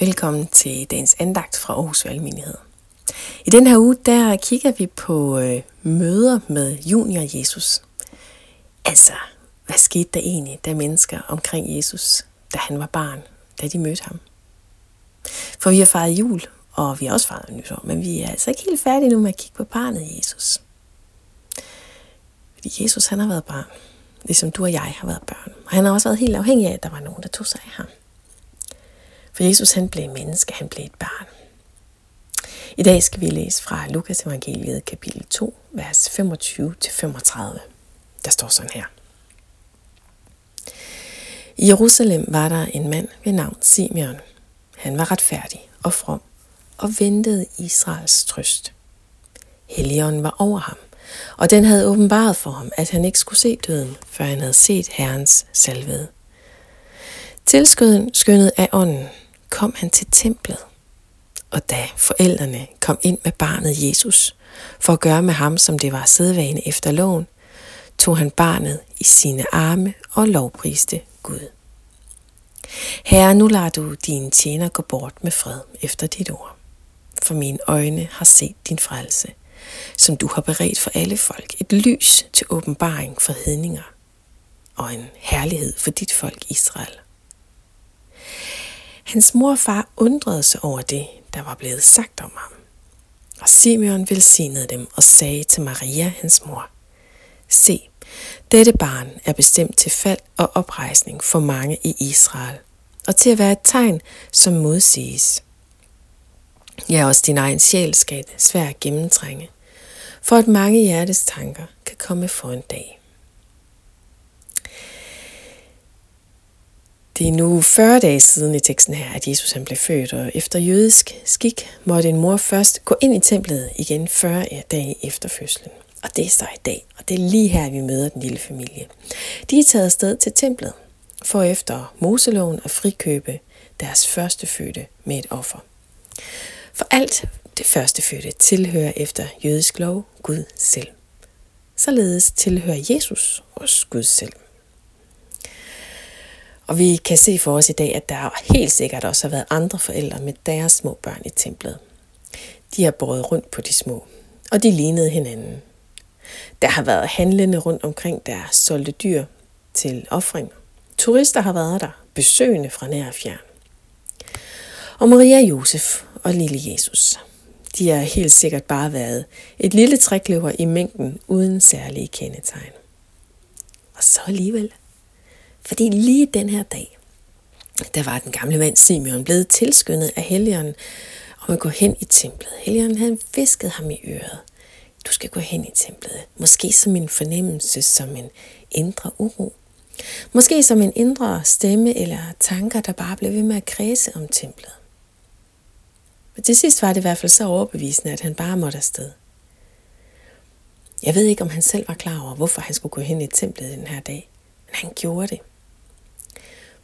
Velkommen til dagens andagt fra Aarhus Valgmenighed. I den her uge, der kigger vi på øh, møder med junior Jesus. Altså, hvad skete der egentlig, da mennesker omkring Jesus, da han var barn, da de mødte ham? For vi har fejret jul, og vi har også fejret nytår, men vi er altså ikke helt færdige nu med at kigge på barnet Jesus. Fordi Jesus, han har været barn, ligesom du og jeg har været børn. Og han har også været helt afhængig af, at der var nogen, der tog sig af ham. For Jesus han blev menneske, han blev et barn. I dag skal vi læse fra Lukas evangeliet kapitel 2, vers 25-35. Der står sådan her. I Jerusalem var der en mand ved navn Simeon. Han var retfærdig og from og ventede Israels trøst. Helligånden var over ham, og den havde åbenbaret for ham, at han ikke skulle se døden, før han havde set Herrens salvede. Tilskyndet af ånden kom han til templet. Og da forældrene kom ind med barnet Jesus, for at gøre med ham, som det var sædvane efter loven, tog han barnet i sine arme og lovpriste Gud. Herre, nu lader du dine tjener gå bort med fred efter dit ord. For mine øjne har set din frelse, som du har beredt for alle folk, et lys til åbenbaring for hedninger og en herlighed for dit folk Israel. Hans mor og far undrede sig over det, der var blevet sagt om ham. Og Simeon velsignede dem og sagde til Maria, hans mor, Se, dette barn er bestemt til fald og oprejsning for mange i Israel, og til at være et tegn, som modsiges. Ja, også din egen sjæl skal svært gennemtrænge, for at mange hjertes tanker kan komme for en dag. Det er nu 40 dage siden i teksten her, at Jesus han blev født, og efter jødisk skik måtte en mor først gå ind i templet igen 40 dage efter fødslen. Og det er så i dag, og det er lige her, vi møder den lille familie. De er taget afsted til templet, for efter Moseloven at frikøbe deres første fødte med et offer. For alt det første fødte tilhører efter jødisk lov Gud selv. Således tilhører Jesus også Gud selv. Og vi kan se for os i dag, at der helt sikkert også har været andre forældre med deres små børn i templet. De har båret rundt på de små, og de lignede hinanden. Der har været handlende rundt omkring, der solgte dyr til offring. Turister har været der, besøgende fra nær og fjern. Og Maria Josef og lille Jesus, de har helt sikkert bare været et lille trækløver i mængden uden særlige kendetegn. Og så alligevel fordi lige den her dag, der var den gamle mand Simeon blevet tilskyndet af Helligånden om at gå hen i templet. Helligånden havde visket ham i øret. Du skal gå hen i templet. Måske som en fornemmelse, som en indre uro. Måske som en indre stemme eller tanker, der bare blev ved med at kredse om templet. Men til sidst var det i hvert fald så overbevisende, at han bare måtte afsted. Jeg ved ikke, om han selv var klar over, hvorfor han skulle gå hen i templet den her dag, men han gjorde det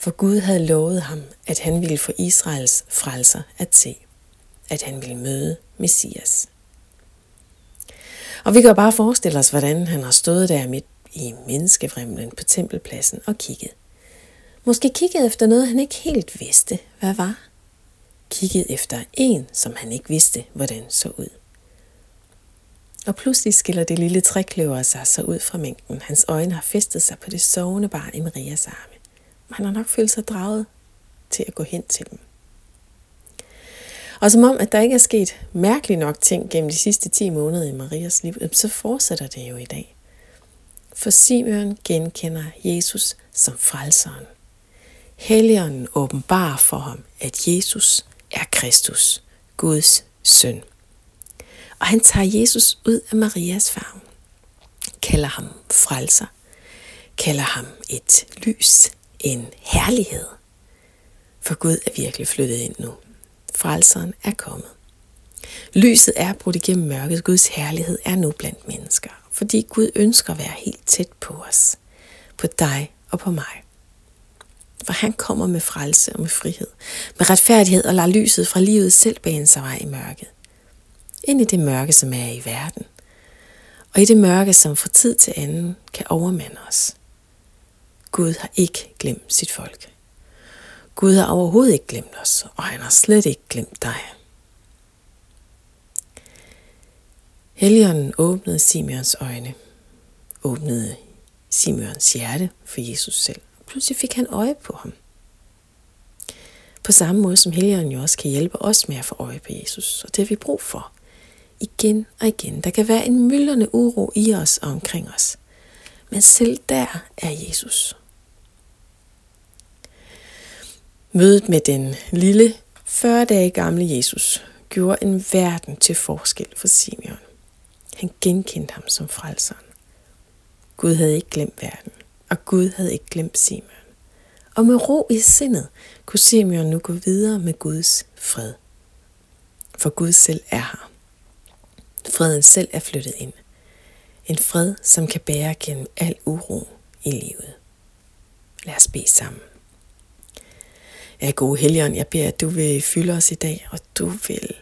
for Gud havde lovet ham, at han ville få Israels frelser at se, at han ville møde Messias. Og vi kan jo bare forestille os, hvordan han har stået der midt i menneskevrimlen på tempelpladsen og kigget. Måske kigget efter noget, han ikke helt vidste, hvad var. Kigget efter en, som han ikke vidste, hvordan så ud. Og pludselig skiller det lille trækløver sig så ud fra mængden. Hans øjne har festet sig på det sovende barn i Marias arme. Han har nok følt sig draget til at gå hen til dem. Og som om, at der ikke er sket mærkeligt nok ting gennem de sidste 10 måneder i Marias liv, så fortsætter det jo i dag. For Simeon genkender Jesus som frelseren. Helligånden åbenbarer for ham, at Jesus er Kristus, Guds søn. Og han tager Jesus ud af Marias favn, kalder ham frelser, kalder ham et lys, en herlighed. For Gud er virkelig flyttet ind nu. Frelseren er kommet. Lyset er brudt igennem mørket. Guds herlighed er nu blandt mennesker. Fordi Gud ønsker at være helt tæt på os. På dig og på mig. For han kommer med frelse og med frihed. Med retfærdighed og lader lyset fra livet selv bane sig vej i mørket. Ind i det mørke, som er i verden. Og i det mørke, som fra tid til anden kan overmande os. Gud har ikke glemt sit folk. Gud har overhovedet ikke glemt os, og han har slet ikke glemt dig. Helligånden åbnede Simeons øjne, åbnede Simeons hjerte for Jesus selv. Pludselig fik han øje på ham. På samme måde som Helligånden jo også kan hjælpe os med at få øje på Jesus, og det har vi brug for. Igen og igen. Der kan være en myldrende uro i os og omkring os. Men selv der er Jesus. Mødet med den lille 40 dage gamle Jesus gjorde en verden til forskel for Simeon. Han genkendte ham som frelseren. Gud havde ikke glemt verden, og Gud havde ikke glemt Simeon. Og med ro i sindet kunne Simeon nu gå videre med Guds fred. For Gud selv er her. Freden selv er flyttet ind. En fred, som kan bære gennem al uro i livet. Lad os bede sammen. Ja, gode Helligånd, jeg beder, at du vil fylde os i dag, og du vil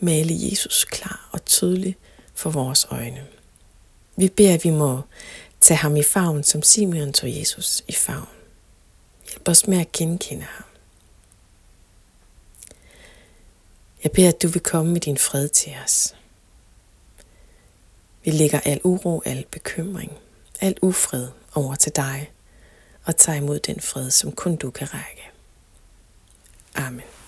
male Jesus klar og tydelig for vores øjne. Vi beder, at vi må tage ham i favn, som Simeon tog Jesus i favn. Hjælp os med at genkende ham. Jeg beder, at du vil komme med din fred til os. Vi lægger al uro, al bekymring, al ufred over til dig og tager imod den fred, som kun du kan række. Amén.